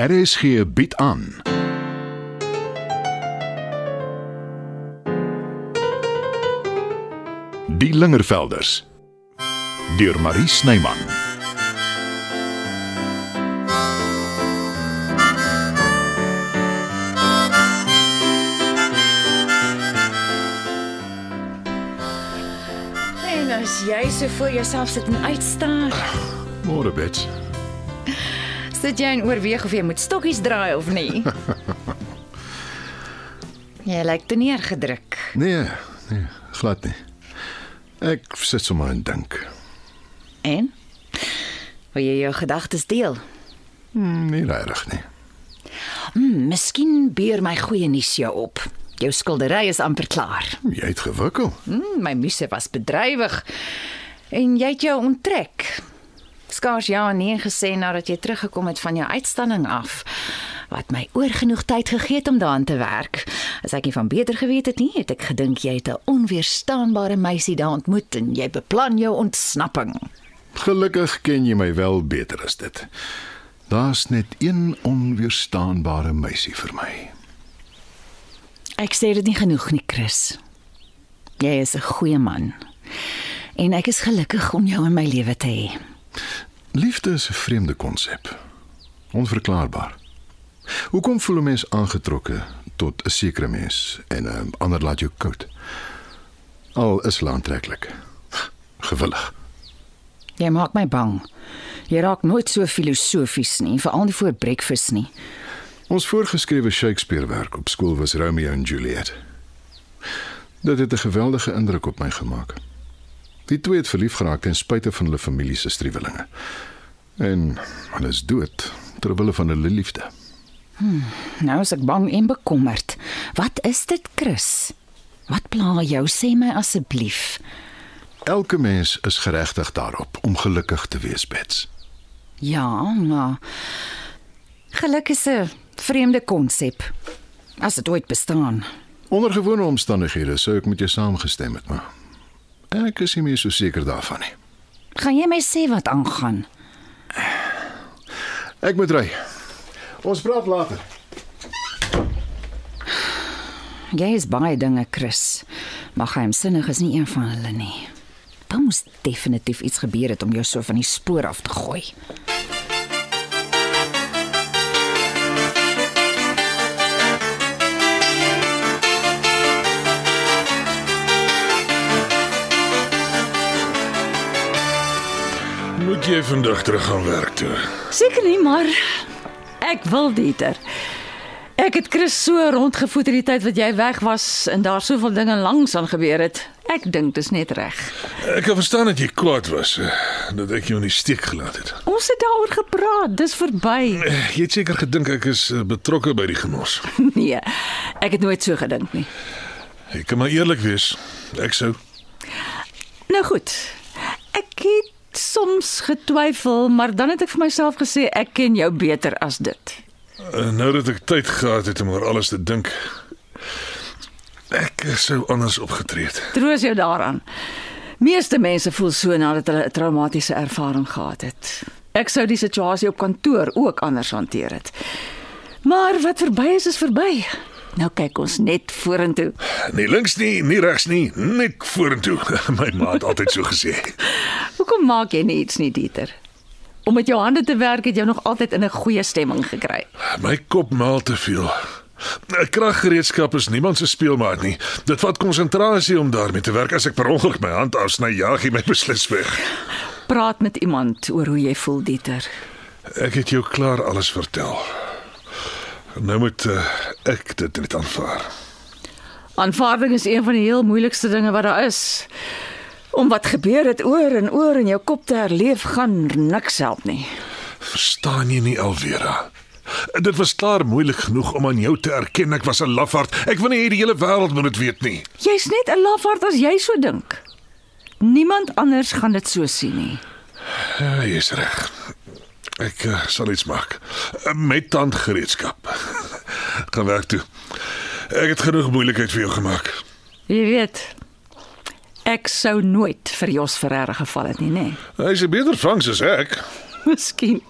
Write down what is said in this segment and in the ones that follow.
RSG bied aan. Die Lingervelders deur Marie Snyman. En as jy so voor jouself sit en uitstaar, Môre Bets. Sit jy en oorweeg of jy moet stokkies draai of nie. jy lyk te neergedruk. Nee, nee, glad nie. Ek sit sommer en dink. En? Wil jy jou gedagtes deel? Hmm, nie regtig nie. Hmm, miskien beer my goeie nuus jou op. Jou skildery is amper klaar. Jy het gewikkel. Hmm, my muse was bedrywig en jy het jou onttrek. Skaars ja en nee gesê nadat jy teruggekom het van jou uitstalling af wat my oorgenoeg tyd gegee het om daaraan te werk. As ek nie van beter geweet het nie, het ek gedink jy het 'n onweerstaanbare meisie daar ontmoet en jy beplan jou ontsnapping. Gelukkig ken jy my wel beter as dit. Daar's net een onweerstaanbare meisie vir my. Ek sê dit nie genoeg nie, Chris. Jy is 'n goeie man. En ek is gelukkig om jou in my lewe te hê. Liefde is 'n vreemde konsep. Onverklaarbaar. Hoekom voel 'n mens aangetrokke tot 'n sekere mens en 'n ander laat jou koud? Al is hulle aantreklik. Gewillig. Jy maak my bang. Jy raak nooit so filosofies nie, veral nie voor breakfast nie. Ons voorgeskrewe Shakespeare werk op skool was Romeo en Juliet. Dit het 'n geweldige indruk op my gemaak. Die twee het verlief geraak ten spyte van hulle familie se striwelinge. En hulle is dood ter wille van hulle liefde. Nou is ek bang en bekommerd. Wat is dit, Chris? Wat pla jou? Sê my asseblief. Elke mens is geregtig daarop om gelukkig te wees, Bets. Ja, maar geluk is 'n vreemde konsep. As dit ooit bestaan. Onder gewone omstandighede sou ek met jou saamgestem het, maar ek is nie meer so seker daarvan nie. Gaan jy my sê wat aangaan? Ek moet ry. Ons praat later. Jy is baie dinge, Chris. Maar geheimsinnig is nie een van hulle nie. Daar moes definitief iets gebeur het om jou so van die spoor af te gooi. Moet jy vandag terug gaan werk toe? Seker nie, maar ek wil dieter. Ek het Chris so rondgevoed in die tyd wat jy weg was en daar soveel dinge langs aan gebeur het. Ek dink dis net reg. Ek kan verstaan dat jy kwaad was eh, dat ek jou in die steek gelaat het. Ons het daaroor gepraat, dis verby. Eh, Jy het seker gedink ek is eh, betrokke by die genos. Nee, ek het nooit so gedink nie. Ek kan maar eerlik wees. Ek sou Nou goed. Ek het soms getwyfel, maar dan het ek vir myself gesê ek ken jou beter as dit. eh, nou dat ek tyd gehad het om oor alles te dink, ek sou anders opgetree het. Troos jou daaraan. Meeste mense voel so nadat hulle 'n traumatiese ervaring gehad het. Ek sou die situasie op kantoor ook anders hanteer het. Maar wat verby is is verby. Nou kyk ons net vorentoe. Nie links nie, nie regs nie, net vorentoe. My ma het altyd so gesê. Hoekom maak jy nie iets nie, Dieter? Om met jou hande te werk het jou nog altyd in 'n goeie stemming gekry. My kop maal te veel. 'n Kraggereedskap is niemand se speelmaat nie. Dit vat konsentrasie om daarmee te werk. As ek per ongeluk my hand afsny, jaag hy my beslis weg. Praat met iemand oor hoe jy voel, Dieter. Ek het jou klaar alles vertel. Nou moet uh, ek dit net aanvaar. Aanvaarding is een van die heel moeilikste dinge wat daar is. Om wat gebeur het oor en oor in jou kop te herleef gaan niks help nie. Verstaan jy nie Alvera? Dit was klaar moeilik genoeg om aan jou te erken ek was 'n lafaard. Ek wil nie hê die hele wêreld moet dit weet nie. Jy's net 'n lafaard as jy so dink. Niemand anders gaan dit so sien nie. Ja, jy's reg. Ek uh, sal iets maak. Uh, met tandgereedskap. Gaan werk toe. Ek het genoeg moeilikheid vir jou gemaak. Jy weet, ek sou nooit vir Jos Ferreira geval het nie, nê? Nee. Hy's 'n beter vangs as ek. Miskien.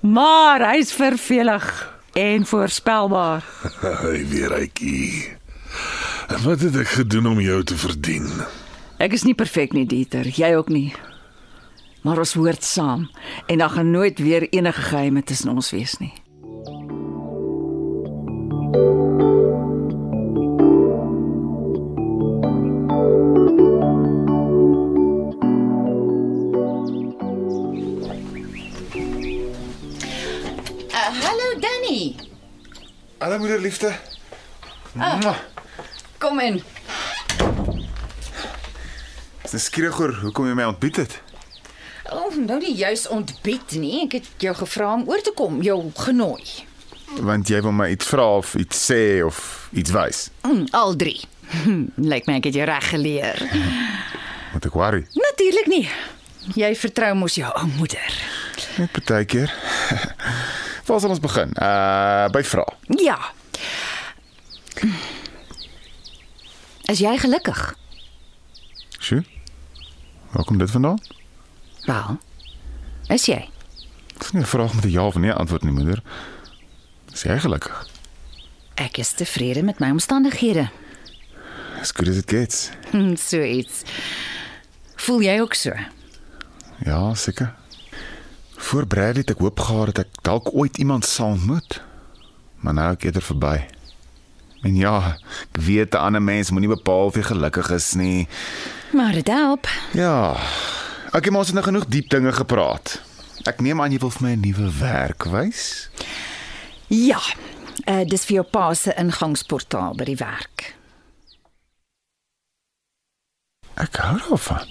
Maar hy's vervelig en voorspelbaar. Hy weer uitjie. En wat het ek gedoen om jou te verdien? Ek is nie perfek nie, Dieter, jy ook nie. Maar ons hoort saam en daar gaan nooit weer enige geheime tussen ons wees nie. Uh, hallo Danny. Hallo moeder liefde. Ah. Kom in. Dis skieurig oor hoekom jy my ontbied het. Oh, nou nie juis ontbied nie. Ek het jou gevra om oor te kom, jou genooi. Want jy wil my iets vra of iets sê of iets wys. Mm, al drie. Lyk my ek het jou reg geleer. Moet ek worry? Natuurlik nie. Jy vertrou mos jou ou moeder. Net partykeer. Waar sal ons begin? Uh by vra. Ja. Is jy gelukkig? Sjoe. Waar kom dit vandaan? Wel. Is jy? Dis nie 'n vraag met 'n ja of nee antwoord nie, moeder. Is jy gelukkig? Ek is tevrede met my omstandighede. As good as it gets. Hm, so iets. Voel jy ook so? Ja, seker. Voor Bradley het ek hoop gehad dat ek dalk ooit iemand sal ontmoet. Maar nou ek eerder verby. En ja, ek weet 'n ander mens moenie bepaal of jy gelukkig is nie. Maar dit help. Ja. Ek het mos nou genoeg diep dinge gepraat. Ek neem aan jy wil vir my 'n nuwe werk wys. Ja. Uh, dis vir jou pa se ingangsportaal by die werk. Ek hou daarvan.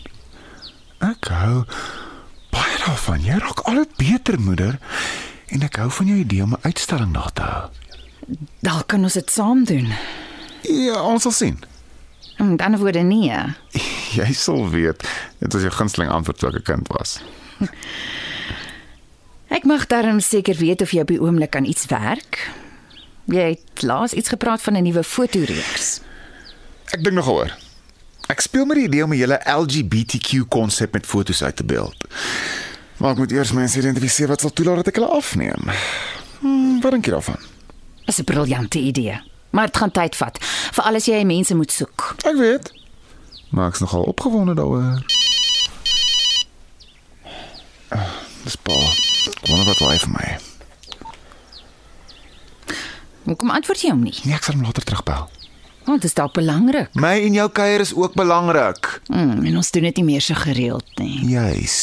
Ek hou baie daarvan. Jy raak al beter, moeder. En ek hou van jou idee om 'n uitstalling na te hou. Dalk kan ons dit saam doen. Ja, ons sal sien. Hm, dan word nie. Jy sal weet. Dit was jou gunsteling antwoord toe ek 'n kind was. Ek mag darm seker weet of jy op die oomblik aan iets werk. Jy het laas iets gepraat van 'n nuwe fotoreeks. Ek dink nogal oor. Ek speel met die idee om 'n hele LGBTQ konsep met foto's uit te beeld. Maar ek moet eers mense identifiseer wat sal toelaat dat ek hulle afneem. Hmm, wat dink jy daarvan? Dis 'n briljante idee. Maar dit gaan tyd vat, veral as jy mense moet soek. Ek weet. Maar ek's nogal opgewonde daaroor. Ah, dis pa. Ek wonder wat hy vir my. Hoekom antwoord jy hom nie? Nee, ek sal hom later terugbel. Want dit is dalk belangrik. My en jou kuier is ook belangrik. Mm, en ons doen dit nie meer so gereeld nie. Juis.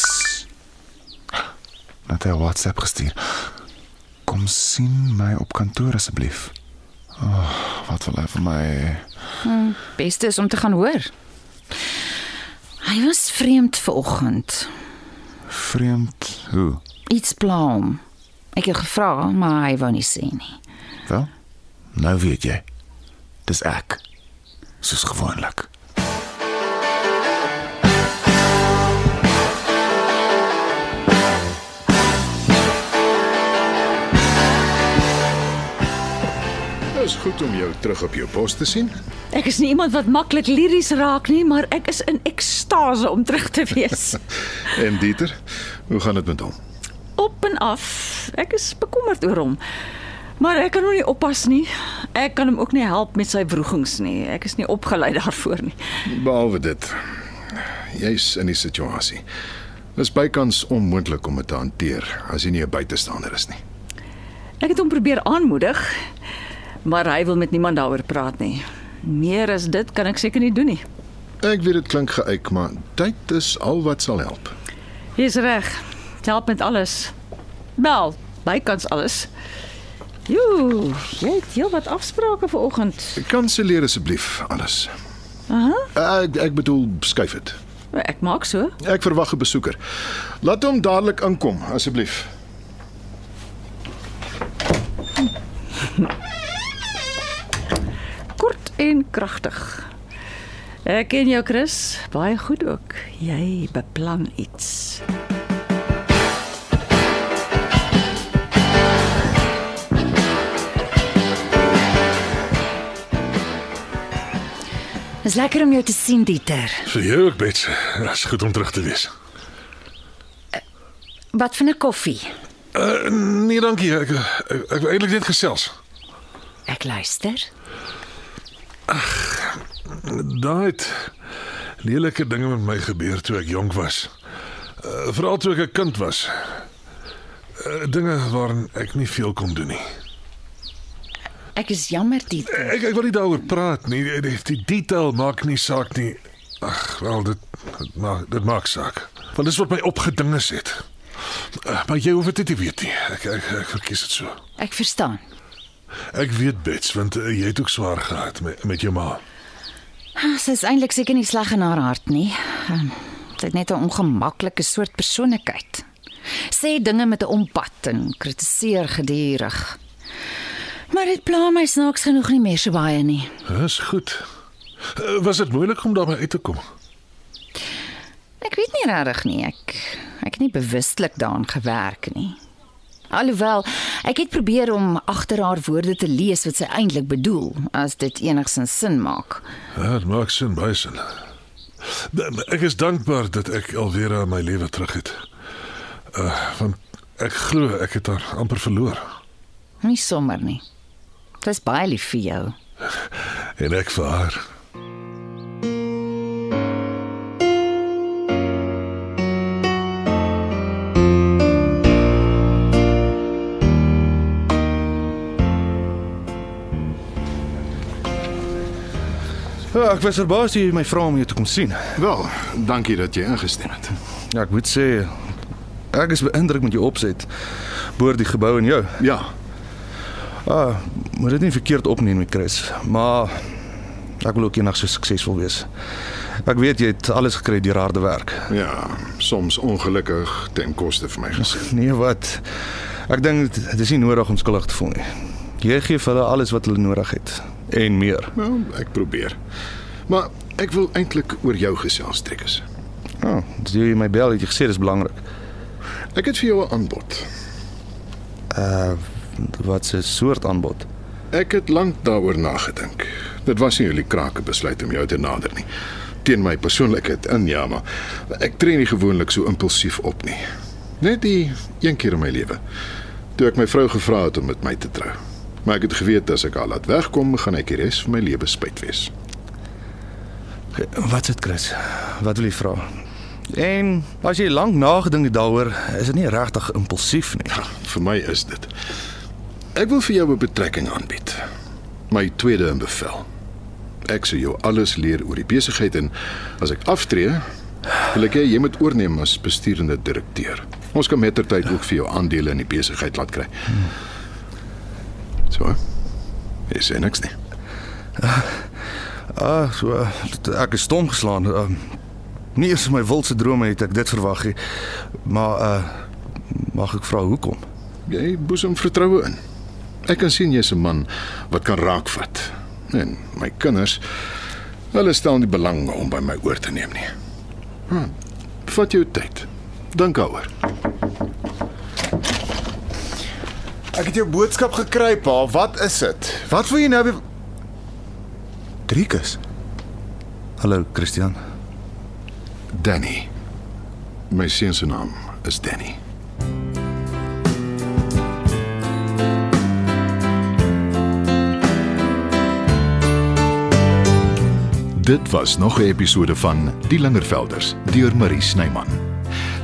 Net 'n WhatsApp gestuur. Kom sien my op kantoor asseblief. Oh, wat wil hy vir my? Beste is om te gaan hoor. Hy was vreemd vanoggend. Vreemd. Hoe? Iets pla hom. Ek het gevra, maar hy wou nie sê nie. Wel? Nou weet jy. Dis ek. Soos gewoonlik. Dit is goed om jou terug op jou pos te sien. Ek is nie iemand wat maklik liries raak nie, maar ek is in ekstase om terug te wees. En Dieter, hoe gaan dit met hom? Op en af. Ek is bekommerd oor hom. Maar ek kan hom nie oppas nie. Ek kan hom ook nie help met sy wrogings nie. Ek is nie opgelei daarvoor nie. Behalwe dit, jy's in die situasie. Dis bykans onmoontlik om dit te hanteer as jy nie 'n buitestander is nie. Ek het hom probeer aanmoedig, maar hy wil met niemand daaroor praat nie. Meer as dit kan ek seker nie doen nie. Ek weet dit klink geëik, maar tyd is al wat sal help. Jy's reg. Dit help met alles. Wel, bykans alles. Jo, jy het heel wat afsprake vir oggend. Kanselleer asseblief alles. Aha, Ek ek bedoel skuif dit. ek maak so. Ek verwag 'n besoeker. Laat hom dadelik inkom asseblief. Kort en kragtig. Ek ken jou Chris baie goed ook. Jy beplan iets. Dis lekker om jou te sien, Dieter. Vir jou ook, Bets. Dit is goed om terug te wees. Wat van 'n koffie? Uh, nee, dankie. Ek ek, ek wil eintlik net gesels. Ek luister. Daai het lelike dinge met my gebeur toe ek jonk was. Uh, Veral toe ek 'n kind was. Uh, dinge waarin ek nie veel kon doen nie. Ek is jammer dit. Ek ek wil nie daaroor praat nie. Die, die, die detail maak nie saak nie. Ag, wel dit dit maak dit maak saak. Want dis wat my opgedinges het. Uh, maar jy hoef dit nie te weet nie. Ek ek, ek verkies dit so. Ek verstaan. Ek weet bets want uh, jy het ook swaar gehad met met jou ma. Sy is eintlik seker nie sleg in haar hart nie. Ehm, Sy het net 'n ongemaklike soort persoonlikheid. Sê dinge met 'n ompad en kritiseer gedurig. Maar dit pla my snaaks genoeg nie meer so baie nie. Dis goed. Uh, was dit moeilik om daarmee uit te kom? Ek weet nie regtig nie. Ek ek het nie bewustelik daaraan gewerk nie. Alhoewel ek het probeer om agter haar woorde te lees wat sy eintlik bedoel, as dit enigsins sin maak. Ja, dit maak sin baie sin. Ek is dankbaar dat ek alweer aan my lewe terug het. Uh, want ek glo ek het haar amper verloor. Nie sommer nie. Dit is baie lief vir jou. En ek vir haar. Ja, ek was verbaas jy my vra om jou te kom sien. Wel, dankie dat jy ingestem het. Ja, ek moet sê ek is beïndruk met jou opset boor die gebou en jou. Ja, Ah, moet dit nie verkeerd opneem met Chris, maar ek wil ook eendag so suksesvol wees. Ek weet jy het alles gekry deur harde werk. ja, soms ongelukkig ten koste van my gesin. Nee, wat? Ek dink dit is nie nodig om skuldig te voel nie. Jy gee vir hulle alles wat hulle nodig het en meer. Wel, ek probeer. Maar ek wil eintlik oor jou gesels, Trekkers. Ja, oh, jy my bel het jy gesê dis belangrik. Ek het vir jou 'n aanbod. Wat 'n soort aanbod? Ek het lank daaroor nagedink. Dit was nie 'n krake besluit om jou te nader nie. Teen my persoonlikheid in ja, maar ek tree nie gewoonlik so impulsief op nie. Net die een keer in my lewe. Toe ek my vrou gevra het om met my te trou. Maar ek het geweet as ek haar laat wegkom, gaan ek die res van my lewe spyt wees. Wat het Chris? Wat wil jy vra? En as jy lank nagedink het daaroor, is dit nie regtig impulsief nie. Ja, vir my is dit. Ek wil vir jou 'n betrekking aanbied. My tweede in bevel. Ek sal jou alles leer oor die besigheid en as ek aftree, wil ek hê jy moet oorneem as besturende direkteur. Ons kan mettertyd ook vir jou aandele in die besigheid laat kry. So. Jy sê niks nie. Ah, so ek is stom geslaan. Uh, nie eers in my wildste drome het ek dit verwag nie. Maar uh mag ek vra hoekom? Jy boesem vertroue in. Ek kan sien jy's 'n man wat kan raakvat. En my kinders, hulle stel nie belang om by my oor te neem nie. Hm. Vat jou tyd. Dink daaroor. Ek het jou boodskap gekry, pa. Wat is dit? Wat wil jy nou weer Driekus. Hallo, Christian. Danny. My seun se naam is Danny. Dit was nog 'n episode van Die Lingervelders deur Marie Snyman.